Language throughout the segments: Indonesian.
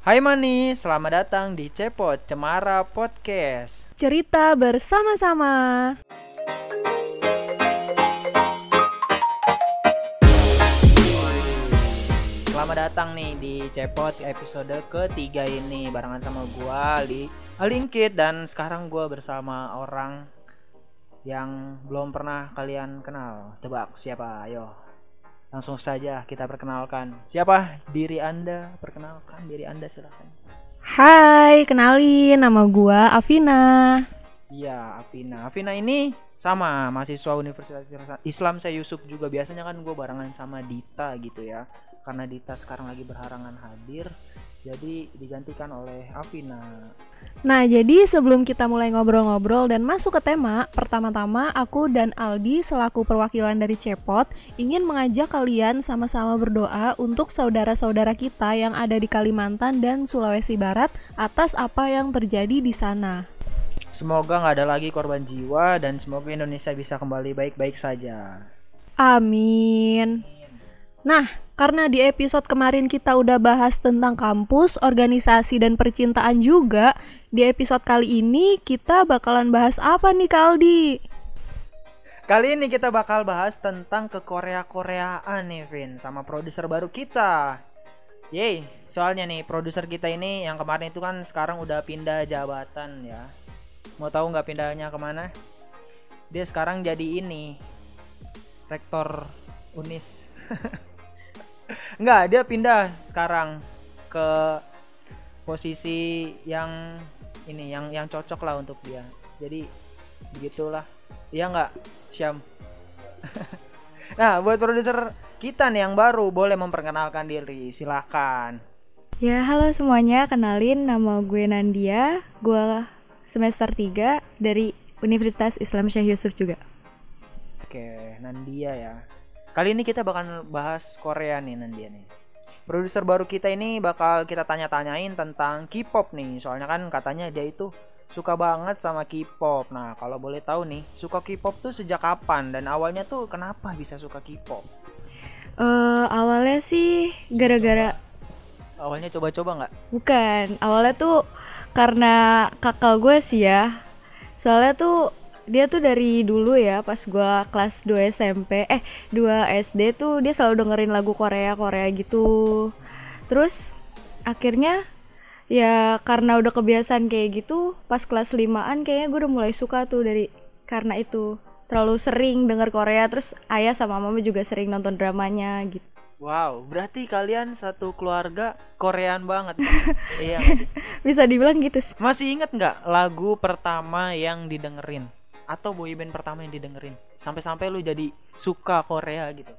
Hai manis, selamat datang di Cepot Cemara Podcast. Cerita bersama-sama. Selamat datang nih di Cepot episode ketiga ini barengan sama gua Ali Alingkit dan sekarang gua bersama orang yang belum pernah kalian kenal. Tebak siapa? Ayo. Langsung saja kita perkenalkan. Siapa diri Anda? Perkenalkan diri Anda silakan. Hai, kenalin nama gua Afina. Iya, Afina. Afina ini sama mahasiswa Universitas Islam saya Yusuf juga biasanya kan gue barengan sama Dita gitu ya. Karena Dita sekarang lagi berharangan hadir, jadi digantikan oleh Afina. Nah, jadi sebelum kita mulai ngobrol-ngobrol dan masuk ke tema, pertama-tama aku dan Aldi selaku perwakilan dari Cepot ingin mengajak kalian sama-sama berdoa untuk saudara-saudara kita yang ada di Kalimantan dan Sulawesi Barat atas apa yang terjadi di sana. Semoga nggak ada lagi korban jiwa dan semoga Indonesia bisa kembali baik-baik saja. Amin. Nah, karena di episode kemarin kita udah bahas tentang kampus, organisasi, dan percintaan juga, di episode kali ini kita bakalan bahas apa nih Kaldi? Kali ini kita bakal bahas tentang ke Korea-Koreaan nih Vin sama produser baru kita. Yeay, soalnya nih produser kita ini yang kemarin itu kan sekarang udah pindah jabatan ya. Mau tahu nggak pindahnya ke mana? Dia sekarang jadi ini rektor Unis. Enggak, dia pindah sekarang ke posisi yang ini yang yang cocok lah untuk dia. Jadi begitulah. Iya nggak, Syam? nah, buat produser kita nih yang baru boleh memperkenalkan diri. Silakan. Ya, halo semuanya. Kenalin nama gue Nandia. Gue semester 3 dari Universitas Islam Syekh Yusuf juga. Oke, Nandia ya. Kali ini kita bakal bahas Korea nih Nandia nih. Produser baru kita ini bakal kita tanya-tanyain tentang K-pop nih. Soalnya kan katanya dia itu suka banget sama K-pop. Nah, kalau boleh tahu nih, suka K-pop tuh sejak kapan dan awalnya tuh kenapa bisa suka K-pop? Eh, awalnya sih gara-gara Awalnya coba-coba nggak? bukan, awalnya tuh karena kakak gue sih ya. Soalnya tuh dia tuh dari dulu ya pas gue kelas 2 SMP eh 2 SD tuh dia selalu dengerin lagu Korea Korea gitu terus akhirnya ya karena udah kebiasaan kayak gitu pas kelas 5an kayaknya gue udah mulai suka tuh dari karena itu terlalu sering denger Korea terus ayah sama mama juga sering nonton dramanya gitu Wow, berarti kalian satu keluarga Korean banget. iya nggak sih? bisa dibilang gitu sih Masih inget nggak lagu pertama yang didengerin? Atau boyband pertama yang didengerin? Sampai-sampai lu jadi suka Korea gitu.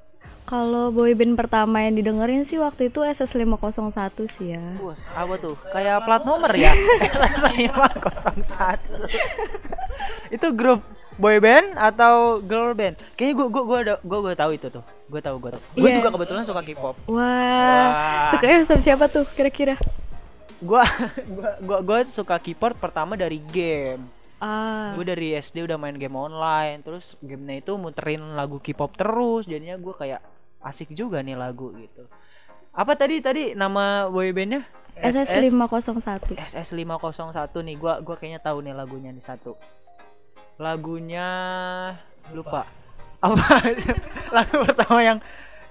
kalau boyband pertama yang didengerin sih waktu itu SS501 sih ya Bos, apa tuh? Kayak plat nomor ya? SS501 Itu grup boyband atau girl band? Kayaknya gua gua gua ada gua gua tahu itu tuh. Gua tahu gua tahu. Gua Iya. juga kebetulan suka K-pop. Wah, Wah. sukanya sama siapa tuh kira-kira? Gua gua gua, gua suka K-pop pertama dari game. Ah, Gue dari SD udah main game online, terus gamenya itu muterin lagu K-pop terus, jadinya gue kayak asik juga nih lagu gitu. Apa tadi tadi nama boybandnya? SS501. SS501 nih, gua gua kayaknya tahu nih lagunya nih satu. Lagunya lupa. Apa? lagu pertama yang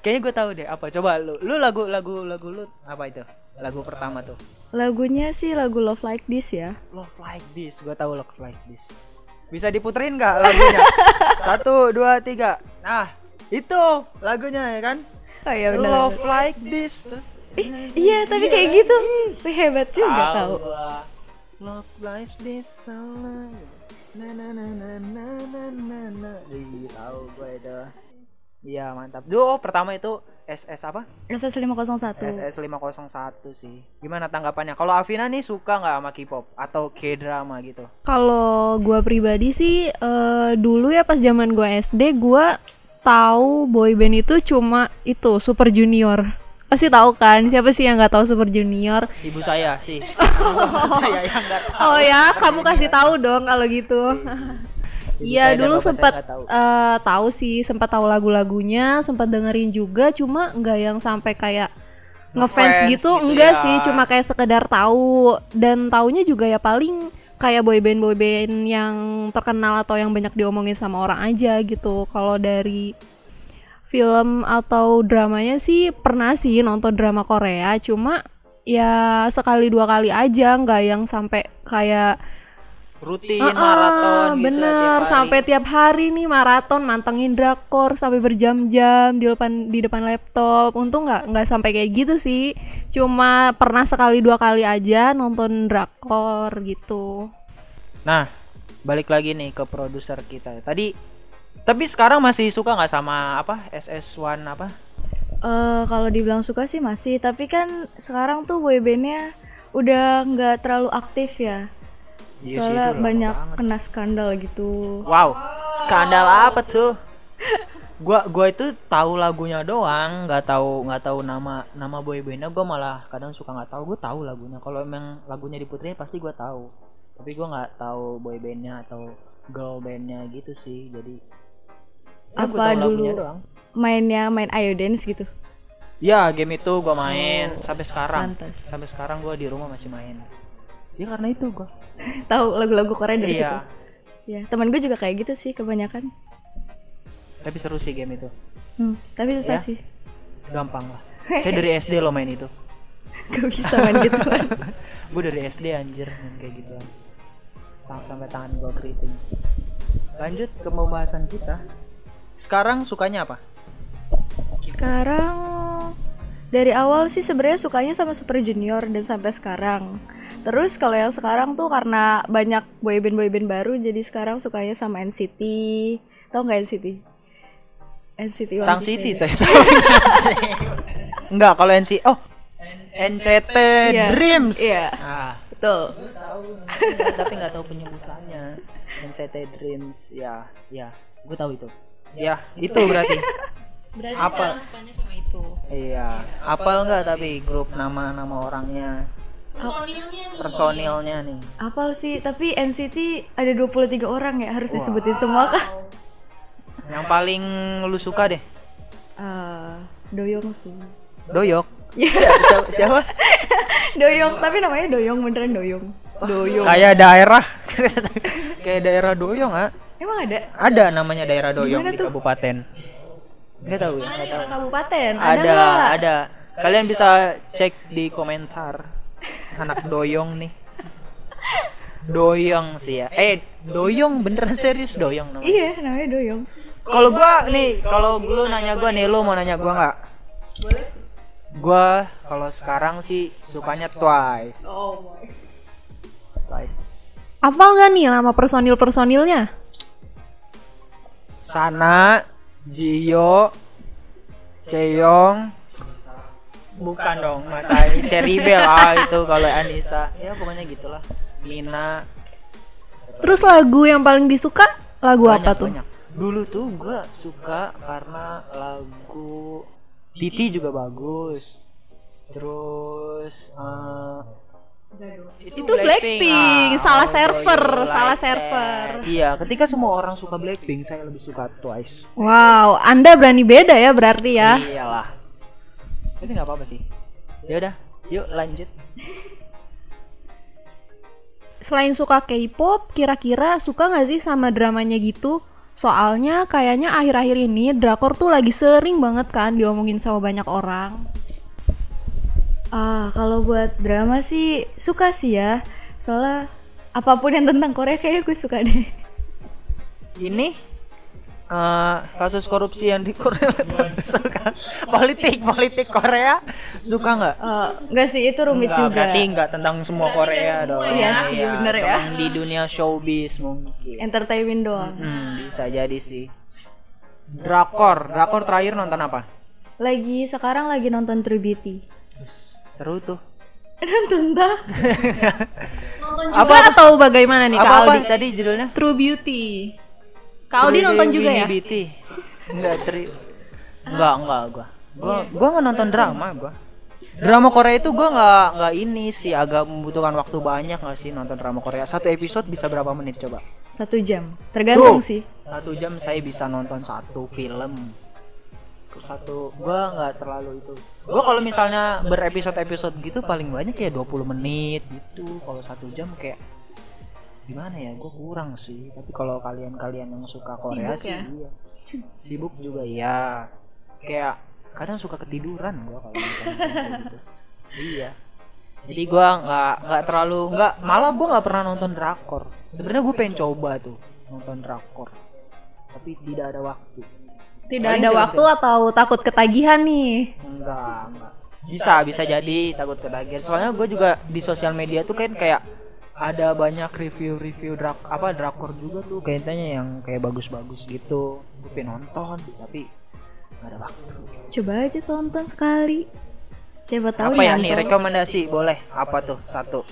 kayaknya gue tahu deh apa. Coba lu lu lagu lagu lagu lu apa itu? Lagu pertama tuh. Lagunya sih lagu Love Like This ya. Love Like This, gue tahu Love Like This. Bisa diputerin nggak lagunya? Satu, dua, tiga. Nah, itu lagunya ya kan? Oh iya benar. Love Like This, terus Iya, tapi kayak gitu. Wih, hebat juga tahu. Love Like This, salah. Na na na na na na na. Ih, tahu gue itu. Iya mantap. Duh, pertama itu SS apa? SS501. SS 501 sih. Gimana tanggapannya? Kalau Avina nih suka nggak sama K-pop atau K-drama gitu? Kalau gua pribadi sih eh, dulu ya pas zaman gua SD gua tahu boyband itu cuma itu Super Junior. Pasti tahu kan? Siapa sih yang nggak tahu Super Junior? Ibu saya sih. Ibu saya yang tahu. Oh ya, kamu kasih tahu dong kalau gitu. Iya dulu sempat tahu. eh, tahu sih, sempat tahu lagu-lagunya, sempat dengerin juga, cuma nggak yang sampai kayak ngefans Ngefans gitu, gitu enggak ya. sih cuma kayak sekedar tahu dan taunya juga ya paling kayak boyband boyband yang terkenal atau yang banyak diomongin sama orang aja gitu kalau dari film atau dramanya sih pernah sih nonton drama Korea cuma ya sekali dua kali aja nggak yang sampai kayak rutin Ah, maraton gitu bener tiap hari. sampai tiap hari nih maraton mantengin drakor sampai berjam-jam di depan di depan laptop untung nggak nggak sampai kayak gitu sih cuma pernah sekali dua kali aja nonton drakor gitu Nah, balik lagi nih ke produser kita. Tadi tapi sekarang masih suka nggak sama apa SS1 apa? Eh, kalau dibilang suka sih masih, tapi kan sekarang tuh boybandnya udah nggak terlalu aktif ya. Iya sih, Soalnya itu lama banyak banget. kena skandal gitu. Wow, skandal apa tuh? Gua gua itu tahu lagunya doang, nggak tahu nggak tahu nama nama boybandnya. Gua malah kadang suka nggak tahu. Gue tahu lagunya. Kalau emang lagunya diputerin pasti gua tahu. Tapi gua nggak tahu boybandnya atau girl bandnya gitu sih. Jadi ya gua Apa tahu lagunya dulu? doang. Mainnya main Ayo Dance gitu. Ya game itu gua main sampai sekarang. pantas. Sampai sekarang gua di rumah masih main. Ya karena itu gua. Tahu lagu-lagu Korea dari Iya. situ. Ya, teman gue juga kayak gitu sih kebanyakan. Tapi seru sih game itu. Hmm, tapi susah Ya. sih. Gampang lah. Saya dari SD lo main itu. Gak bisa main gitu kan. gue dari SD anjir main kayak gitu Tang- sampai tangan gue keriting lanjut ke pembahasan kita sekarang sukanya apa Sekarang dari awal sih sebenarnya sukanya sama Super Junior dan sampai sekarang. Terus kalau yang sekarang tuh karena banyak boyband boyband baru jadi sekarang sukanya sama NCT. Tahu nggak NCT? NCT One Tang City ya. saya tahu enggak kalau NC oh NCT Iya. Dreams Iya. ah Betul. tahu tapi nggak tahu penyebutannya NCT Dreams ya ya gue tahu itu ya itu berarti berarti Apa? sama itu iya apal nggak tapi grup nama-nama orangnya personilnya personilnya nih Apal sih, tapi NCT ada 23 orang ya harus disebutin semua kah? yang paling lu suka deh Eh, Doyong sih. Doyok Iya. siapa, siapa, siapa? Doyong, tapi namanya Doyong beneran Doyong. Doyong. kayak daerah kayak daerah Doyong ah Emang ada? ada namanya daerah Doyong Gimana di tuh? kabupaten nggak tahu ya tahu Kabupaten. ada nggak? ada kalian bisa cek di komentar anak Doyong nih. Doyong sih ya. Eh Doyong beneran serius Doyong namanya. Iya, namanya Doyong. kalau gua nih kalau lu nanya gua nih lu mau nanya gua nggak? Gua kalau sekarang sih sukanya Twice. Oh Twice. Apa nggak nih nama personil personilnya Sana, Jio, Ceyong, bukan dong Mas Ai, Cherry Bell ah itu kalau Anissa, ya pokoknya gitulah. Lina, terus lagu yang paling disuka lagu banyak, apa tuh banyak. Dulu tuh gua suka karena lagu Titi juga bagus. Terus eh, Itu Blackpink, salah server, you salah like server. Iya, ketika semua orang suka Blackpink, saya lebih suka Twice. wow anda berani beda ya berarti ya Iyalah. Tapi nggak apa-apa sih. Ya udah, yuk lanjut. Selain suka K-pop, kira-kira suka nggak sih sama dramanya gitu? Soalnya kayaknya akhir-akhir ini drakor tuh lagi sering banget kan diomongin sama banyak orang. Ah, kalau buat drama sih suka sih ya. Soalnya apa pun yang tentang Korea kayaknya gue suka deh. Ini eh, kasus korupsi yang di Korea suka politik politik Korea suka nggak? Eh, enggak sih itu rumit Nggak, juga. berarti nggak tentang semua Korea dong. Iya sih, bener ya. cuman di dunia showbiz mungkin. Entertainment doang. Hmm, bisa jadi sih. Drakor, drakor terakhir nonton apa? Lagi sekarang lagi nonton True Beauty. Seru tuh. nonton dah. Nonton juga atau bagaimana nih Kak Apa apa Aldi? tadi judulnya? True Beauty. Kak Aldi True nonton juga ya? Beauty. Enggak, tri. Enggak, enggak gua. Gua gua enggak nonton drama gua. Drama Korea itu gua nggak nggak ini sih agak membutuhkan waktu banyak nggak sih nonton drama Korea. Satu episode bisa berapa menit coba? Satu jam. Tergantung Tuh. sih. Satu jam saya bisa nonton satu film. satu gua nggak terlalu itu gua kalau misalnya berepisode episode gitu paling banyak ya 20 menit gitu kalau satu jam kayak gimana ya? Gue kurang sih. Tapi kalau kalian-kalian yang suka Korea Sibuk sih ya? iya. Sibuk juga iya. Kayak kadang suka ketiduran gua kalau gitu. Iya. Jadi gua nggak nggak terlalu nggak malah gua nggak pernah nonton drakor. Sebenarnya gue pengen coba tuh nonton drakor. Tapi tidak ada waktu. Tidak Paling ada waktu atau takut ketagihan nih? enggak enggak. Bisa bisa jadi takut ketagihan. Soalnya gue juga di sosial media tuh kan kayak ada banyak review-review drak apa drakor juga tuh kayaknya yang kayak bagus-bagus gitu gue pengen nonton tapi nggak ada waktu Coba aja tonton sekali. Siapa tahu apa ya nih rekomendasi boleh apa tuh satu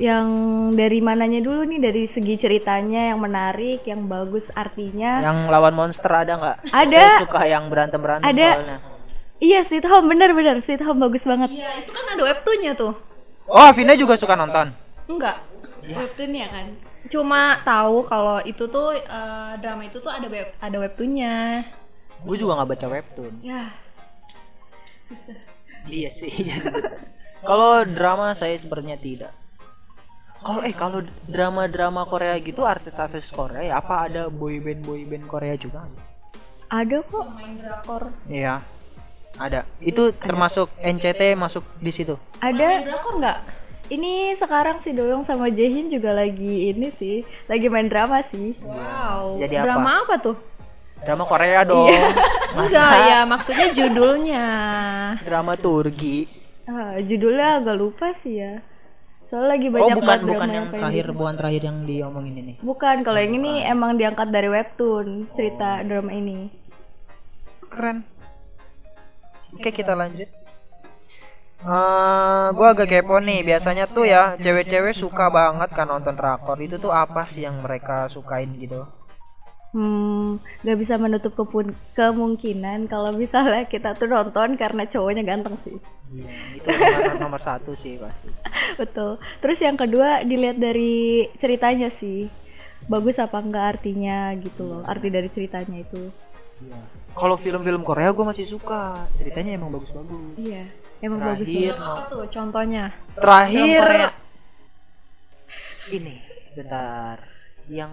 Yang dari mananya dulu nih dari segi ceritanya yang menarik, yang bagus artinya. yang lawan monster ada nggak Ada. saya suka yang berantem berantem Ada. soalnya Iya, Sweet Home bener-bener Sweet Home bagus banget. Iya, itu kan ada webtoonnya tuh. oh Vina juga suka nonton Enggak. Webtoonnya kan. Cuma tahu kalau itu tuh eh, drama itu tuh ada web ada webtoonnya. gue juga nggak baca webtoon Ya, Iya sih. betul. kalau drama saya sepertinya tidak. Kalau eh kalau drama-drama Korea gitu artis-artis Korea ya apa ada boyband boyband Korea juga? ada kok. Main drakor. Iya. Ada. Itu termasuk NCT masuk di situ. Main Ada. drakor enggak? Ini sekarang si Doyong sama Jaehyun juga lagi ini sih, lagi main drama sih. Wow. Jadi apa? drama apa tuh? Drama Korea dong. Enggak ya, maksudnya judulnya. Drama Turki. Ah, judulnya agak lupa sih ya. Soalnya lagi Oh banyak bukan banget bukan drama yang terakhir gitu. bukan terakhir yang diomongin ini. Bukan, kalau yang ini emang diangkat dari webtoon cerita drama ini. Keren. Oke kita lanjut. Eh, gua agak kepo nih. Biasanya tuh ya cewek-cewek suka banget kan nonton drakor. Itu tuh apa sih yang mereka sukain gitu? Hmm, gak bisa menutup kemungkinan kalau misalnya kita tuh nonton karena cowoknya ganteng sih. Iya, itu nomor, nomor satu sih pasti. Betul. Terus yang kedua dilihat dari ceritanya sih. Bagus apa enggak artinya gitu loh. Arti dari ceritanya itu. Iya. Kalau film-film Korea gue masih suka. Ceritanya emang bagus-bagus. Iya, emang bagus Terakhir, Apa tuh contohnya? terakhir Film ini, bentar. Yang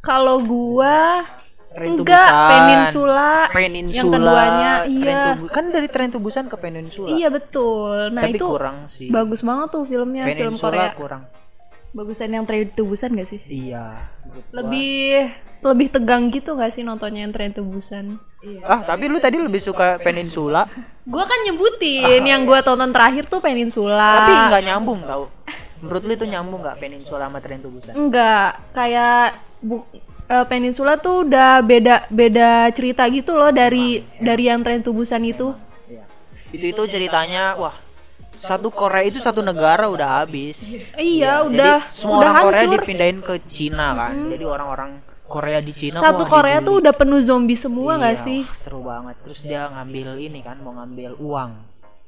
Kalau gua Tren enggak Busan. Peninsula. Peninsula. Yang keduanya Tren iya. kan dari Tren to Busan ke Peninsula. Iya betul. Nah Tapi itu kurang sih. bagus banget tuh filmnya film Peninsula Korea. kurang. Bagusan yang Train to Busan gak sih? Iya. Lebih lebih tegang gitu gak sih nontonnya yang Train to Busan? Ah, tapi lu tadi lebih suka Peninsula, Gua kan nyebutin yang gua tonton terakhir tuh Peninsula. tapi nggak nyambung tau. Menurut lu itu nyambung nggak Peninsula sama Tren to Busan? Enggak, kayak bu, eh, Peninsula tuh udah beda beda cerita gitu loh dari dari yang Train to Busan itu. Iya. Itu itu ceritanya, wah, satu Korea itu satu negara udah habis. Iya, Jadi udah semua udah orang Korea hancur. dipindahin ke Cina kan. Jadi orang-orang Korea di Cina Satu wah, Korea tuh udah penuh zombie semua nggak Iya, sih? wah, seru banget. Terus dia ngambil ini kan, mau ngambil uang.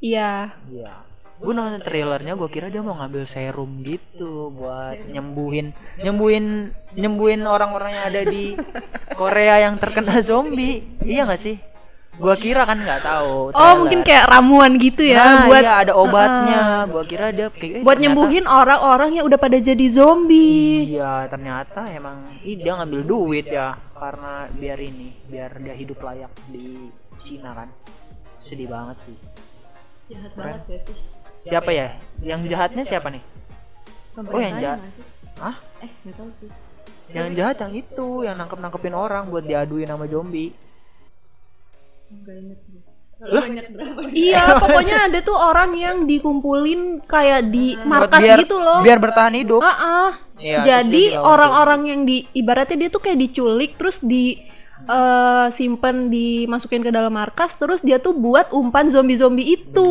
Iya. Iya. Gue nonton trailernya, gue kira dia mau ngambil serum gitu buat nyembuhin, nyembuhin, nyembuhin orang-orang yang ada di Korea yang terkena zombie. Iya gak sih? Gue kira kan nggak tahu. Oh, mungkin kayak ramuan gitu ya nah, buat iya ada obatnya. Gue kira dia kayak eh, buat ternyata- nyembuhin orang-orang yang udah pada jadi zombie. Iya, ternyata emang ih, dia ngambil duit ya karena biar ini, biar dia hidup layak di Cina kan. Sedih banget sih. Jahat Keren. banget sih? Siapa ya? Yang jahatnya siapa nih? Oh, yang jahat. Hah? Eh, gak tahu sih. Yang jahat yang itu, yang nangkep nangkepin orang buat diaduin sama zombie. Gak inget gue. Lah? Iya, pokoknya ada tuh orang yang dikumpulin kayak di Buat markas biar, gitu loh. Biar bertahan hidup. Ah, ah. Iya, Jadi orang-orang yang di ibaratnya dia tuh kayak diculik terus di eh, simpen dimasukin ke dalam markas terus dia tuh buat umpan zombie-zombie itu.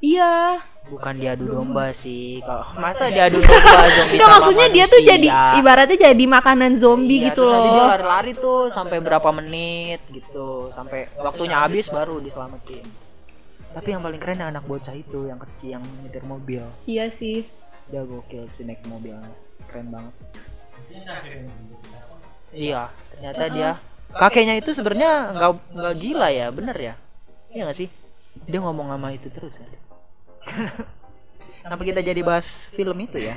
Iya. Bukan diadu domba sih. Kalau masa diadu domba zombie Enggak sama maksudnya dia tuh manusia? jadi ibaratnya jadi makanan zombie Iya, gitu terus nanti dia loh. lari-lari tuh sampai berapa menit gitu sampai waktunya habis baru diselamatin tapi yang paling keren yang anak bocah itu yang kecil yang nyetir mobil Iya sih. dia gokil sih naik mobilnya keren banget iya ternyata dia kakeknya itu sebenarnya nggak nggak gila ya bener ya iya nggak sih dia ngomong sama itu terus ya. kenapa kita jadi bahas film itu ya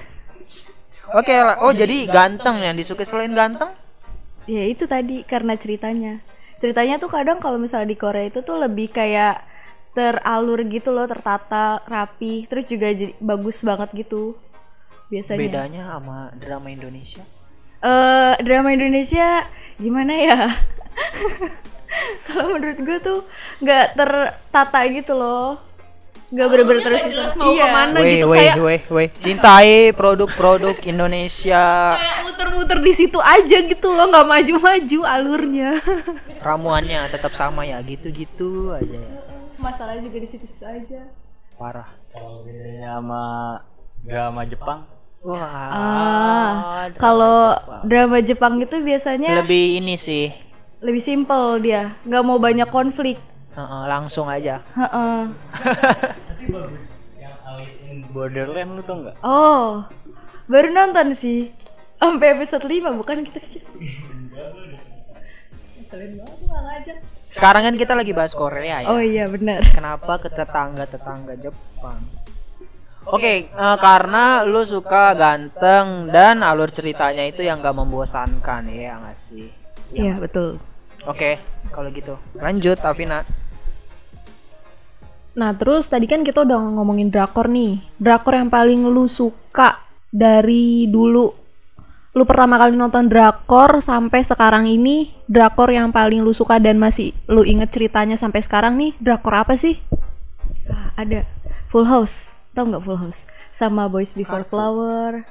oke lah oh jadi ganteng yang disukai selain ganteng Ya itu tadi karena ceritanya. Ceritanya tuh kadang kalau misalnya di Korea itu tuh lebih kayak teralur gitu loh, tertata, rapi, terus juga jadi bagus banget gitu. Biasanya. bedanya sama drama Indonesia Eh drama Indonesia gimana ya? kalau menurut gue tuh nggak tertata gitu loh. Nggak bener-bener terus jelas mau ke mana weh gitu weh kayak weh weh. Cintai produk-produk Indonesia. Kayak muter-muter di situ aja gitu loh nggak maju-maju alurnya. Ramuannya tetap sama ya gitu-gitu aja ya. Masalahnya juga di situ-situ aja. parah. Kalau bedanya sama drama Jepang, wah Ah, kalau drama Jepang itu biasanya lebih ini sih. Lebih simpel dia, nggak mau banyak konflik. Heeh, langsung aja Heeh. tapi bagus. Yang Alice in Borderland lu tau nggak? Oh, baru nonton sih. Sampai episode 5 bukan kita sih. Sekarang kan kita lagi bahas Korea ya Oh iya benar. kenapa ke tetangga-tetangga Jepang Oke, eh, karena lu suka ganteng dan alur ceritanya itu yang gak membosankan ya nggak sih? Iya betul. Oke, kalau gitu lanjut Avina. Nah terus tadi kan kita udah ngomongin drakor nih Drakor yang paling lu suka dari dulu Lu pertama kali nonton drakor sampai sekarang ini Drakor yang paling lu suka dan masih lu inget ceritanya sampai sekarang nih Drakor apa sih? Ah, ada Full House. Tahu nggak Full House? Sama Boys Before Flower.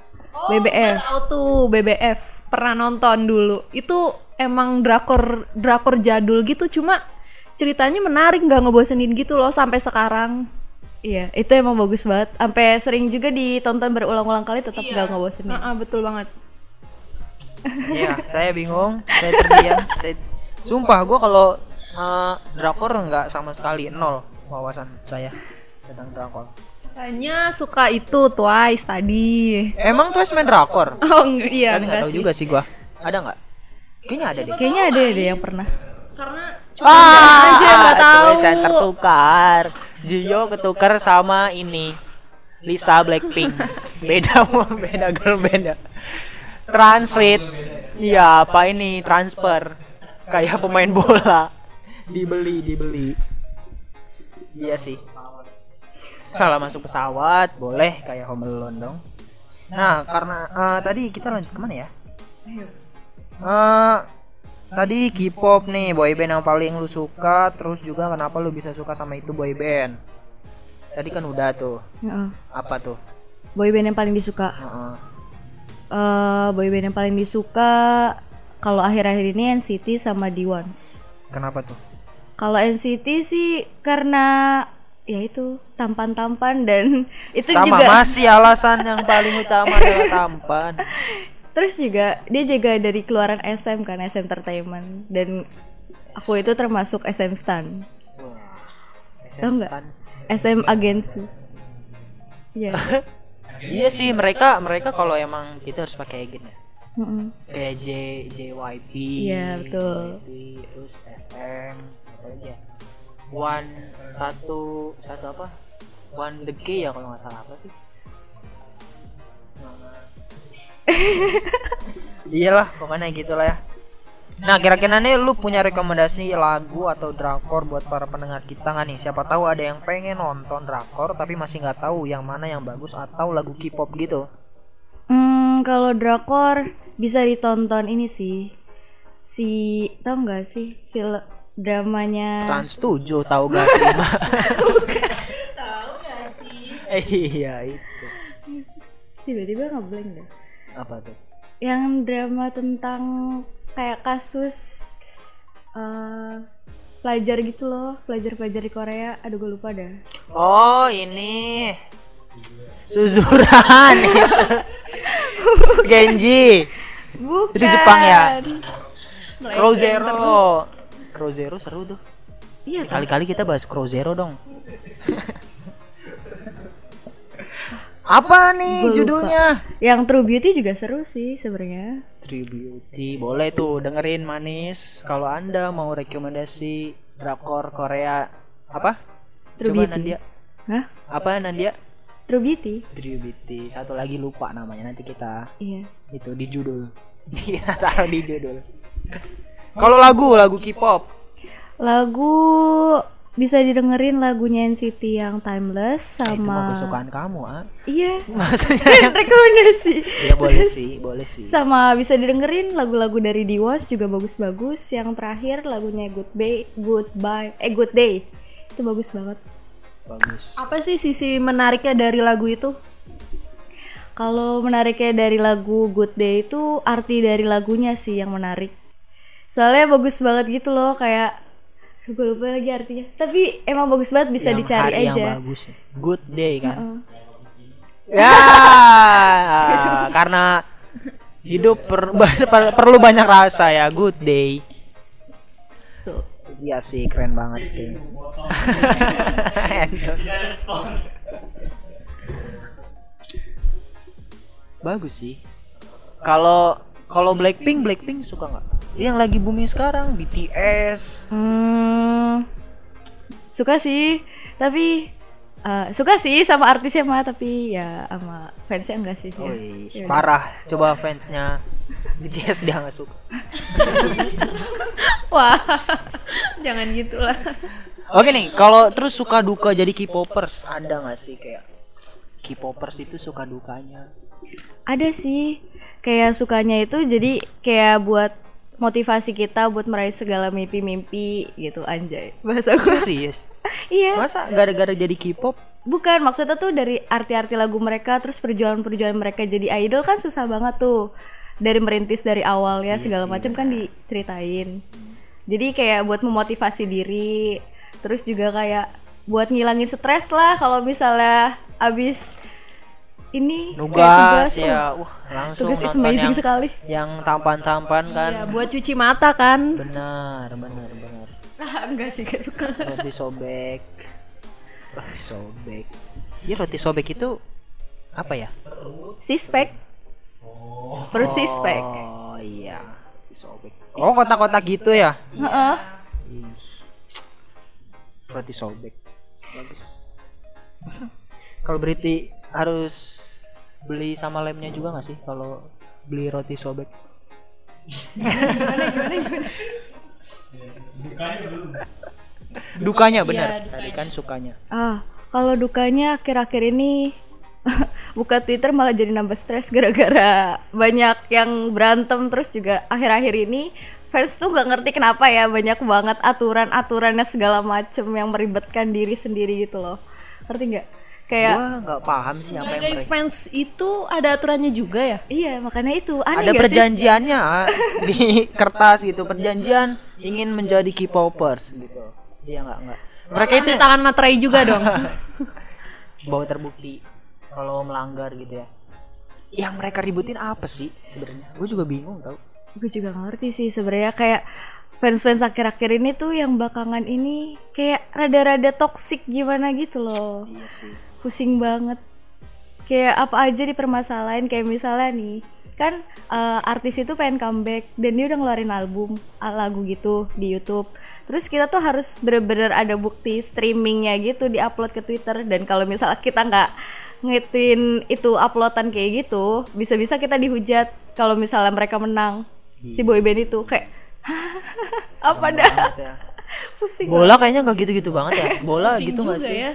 BBF. Tahu tuh BBF Pernah nonton dulu Itu emang drakor drakor jadul gitu Cuma ceritanya menarik nggak ngebosenin gitu loh sampai sekarang Iya, itu emang bagus banget. Sampai sering juga ditonton berulang-ulang kali tetap nggak ngebosenin. Nah, betul banget Iya, saya bingung, saya terdiam. saya sumpah gua kalau eh, drakor nggak sama sekali nol wawasan saya tentang drakor. Katanya suka itu Twice tadi Emang tuh main drakor? Oh enggak, iya Tapi nggak enggak tahu sih juga sih gua. Ada nggak? Kayaknya ada deh. Kayaknya ada deh yang pernah. Karena Ah, aja nggak tahu. tulisan tertukar. Jio ketukar sama ini. Lisa Blackpink. Beda beda girl beda. Translate. Iya, apa ini? Transfer. Kayak pemain bola. Dibeli, dibeli. Iya sih. Salah masuk pesawat, boleh kayak Home Alone dong. Nah, karena eh, tadi kita lanjut ke mana ya? Eh, tadi K-pop nih boyband yang paling lu suka terus juga kenapa lu bisa suka sama itu boyband tadi kan udah tuh Heeh. apa tuh Boyband yang paling disuka. Heeh. eh boyband yang paling disuka kalau akhir-akhir ini NCT sama D-Ones. kenapa tuh Kalau NCT sih karena ya itu tampan-tampan dan itu sama juga masih alasan yang paling utama adalah tampan terus juga dia juga dari keluaran SM kan SM Entertainment. Dan aku itu termasuk SM Stan. Nggak? Stans. SM agensi Iya. Iya sih mereka mereka kalau emang kita harus pakai agen ya. Kayak J JYP Iya, betul. JYP, terus SM apa lagi ya? One satu satu apa? One the K ya kalau nggak salah apa sih iyalah pokoknya gitulah ya. Nah kira-kira nih lu punya rekomendasi lagu atau drakor buat para pendengar kita nggak nih? Siapa tahu ada yang pengen nonton drakor tapi masih nggak tahu yang mana yang bagus atau lagu K-pop gitu. Hmm, kalau drakor bisa ditonton ini sih. Si tau nggak sih film dramanya? Trans 7 tahu gak sih? Tahu gak sih? iya itu. Tiba-tiba ngeblank deh apa tuh? Yang drama tentang kayak kasus eh pelajar gitu loh pelajar-pelajar di Korea. Aduh gue lupa dah. Oh ini. Suzuran. Genji. Bukan. Itu Jepang ya? Crow Zero Crow Zero seru tuh. Iya kali-kali kita bahas Crow Zero dong Apa nih Gua lupa. judulnya? Yang True Beauty juga seru sih sebenarnya. True Beauty. Boleh tuh dengerin manis. Kalau Anda mau rekomendasi drakor Korea apa? True Coba Beauty. Nandia. Hah? Apa Nandia? True Beauty? True Beauty. Satu lagi lupa namanya nanti kita Iya. itu di judul. Kita taruh di judul. Kalau lagu, lagu K-pop. Lagu bisa didengerin lagunya NCT yang Timeless Eh, itu mah sama kesukaan kamu, ah. Iya. Maksudnya yang Rekomendasi. ya boleh sih, boleh sih. Sama bisa didengerin lagu-lagu dari Diwas juga bagus-bagus. Yang terakhir lagunya Goodbye, Goodbye, eh Good Day. Itu bagus banget. Bagus. Apa sih sisi menariknya dari lagu itu? Kalau menariknya dari lagu Good Day itu arti dari lagunya sih yang menarik. Soalnya bagus banget gitu loh kayak gue lupa lagi artinya. Tapi emang bagus banget bisa Yang dicari hari aja. Yang bagus. Good day kan. Heeh. Ya, karena hidup per- per- perlu banyak rasa ya. Good day. Tuh. Iya sih, keren banget sih. Bagus sih. Kalau kalau Blackpink, Blackpink suka nggak? Yang lagi booming sekarang BTS. Hmm, suka sih, tapi eh, suka sih sama artisnya mah, tapi ya sama fansnya enggak sih. ya. Wih, Ya parah. Coba fansnya BTS dia nggak suka. Wah, jangan gitulah. Oke nih, kalau terus suka duka jadi K-popers ada nggak sih kayak K-popers itu suka dukanya? Ada sih, kayak sukanya itu jadi kayak buat motivasi kita buat meraih segala mimpi-mimpi gitu anjay. Bahasa gue Serius? iya. Masa gara-gara jadi K-pop? bukan maksudnya tuh dari arti-arti lagu mereka terus perjuangan-perjuangan mereka jadi idol kan susah banget tuh. Dari merintis dari awal ya segala macam kan diceritain. Jadi kayak buat memotivasi diri terus juga kayak buat ngilangin stres lah kalau misalnya abis ini tugas, ya, uh, wah langsung tugas is nonton amazing yang sekali yang tampan-tampan kan. Ya, buat cuci mata kan. Benar, benar, benar. ah enggak sih gak suka Roti sobek. Roti sobek. Ya roti sobek itu apa ya? sispek perut sispek Oh iya, sobek. Oh kotak-kotak gitu ya? Heeh. Roti sobek. Bagus. kalau berarti harus beli sama lemnya juga nggak sih kalau beli roti sobek? Dukanya benar. Tadi kan sukanya. Ah, kalau dukanya akhir-akhir ini buka Twitter malah jadi nambah stres gara-gara banyak yang berantem terus juga akhir-akhir ini fans tuh nggak ngerti kenapa ya banyak banget aturan-aturannya segala macem yang meribetkan diri sendiri gitu loh. Ngerti nggak? Kayak Gua nggak paham sih apa yang mereka. fans itu ada aturannya juga ya? iya makanya itu aneh Ada sih? perjanjiannya di kertas gitu, perjanjian ingin menjadi K-popers gitu. Iya nggak nggak. Mereka itu tangan materai juga dong. bawa terbukti kalau melanggar gitu ya. Yang mereka ributin apa sih sebenarnya? Gue juga bingung tau. Gue juga ngerti sih sebenarnya kayak fans-fans akhir-akhir ini tuh yang belakangan ini kayak rada-rada toksik gimana gitu loh. Iya sih. Pusing banget kayak apa aja dipermasalahin kayak misalnya nih kan eh, artis itu pengen comeback dan dia udah ngeluarin album lagu gitu di YouTube terus kita tuh harus bener-bener ada bukti streamingnya gitu diupload ke Twitter dan kalau misalnya kita nggak ngituin itu uploadan kayak gitu bisa-bisa kita dihujat kalau misalnya mereka menang si boyband itu kayak apa dah Banget ya. pusing Bola kayaknya nggak gitu-gitu banget ya. Bola Pusing gitu nggak sih? ya.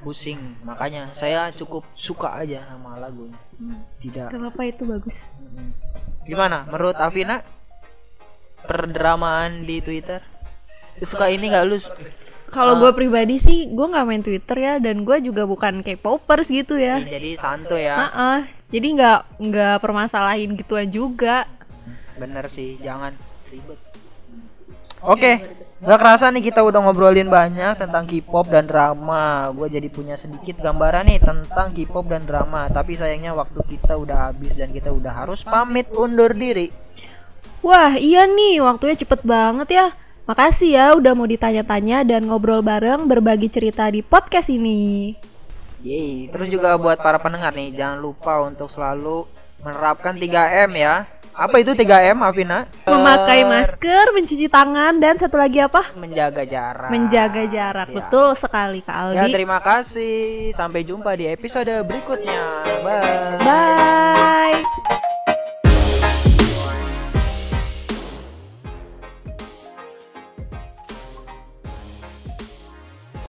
Pusing. Makanya saya cukup suka aja sama lagunya. Tidak. Gak apa-apa itu bagus Gimana? Menurut Avina? Perdramaan di Twitter? Suka ini nggak lu? Kalau gue pribadi sih, gue nggak main Twitter ya, dan gue juga bukan K-popers gitu ya. Jadi santuy ya. Heeh. Jadi nggak nggak permasalahin gituan juga. Bener sih, jangan ribet. Oke, nggak kerasa nih kita udah ngobrolin banyak tentang K-pop dan drama. Gue jadi punya sedikit gambaran nih tentang K-pop dan drama. Tapi sayangnya waktu kita udah habis dan kita udah harus pamit undur diri. Wah, iya nih, waktunya cepet banget ya. Makasih ya udah mau ditanya-tanya dan ngobrol bareng berbagi cerita di podcast ini. Yeay, terus juga buat para pendengar nih, jangan lupa untuk selalu menerapkan 3M ya. Apa itu 3M, Afina? Memakai Eh, masker, mencuci tangan dan satu lagi apa? menjaga jarak. Menjaga jarak. Ya. Betul sekali Kak Ya, Aldi. terima kasih. Sampai jumpa di episode berikutnya. Bye. Bye.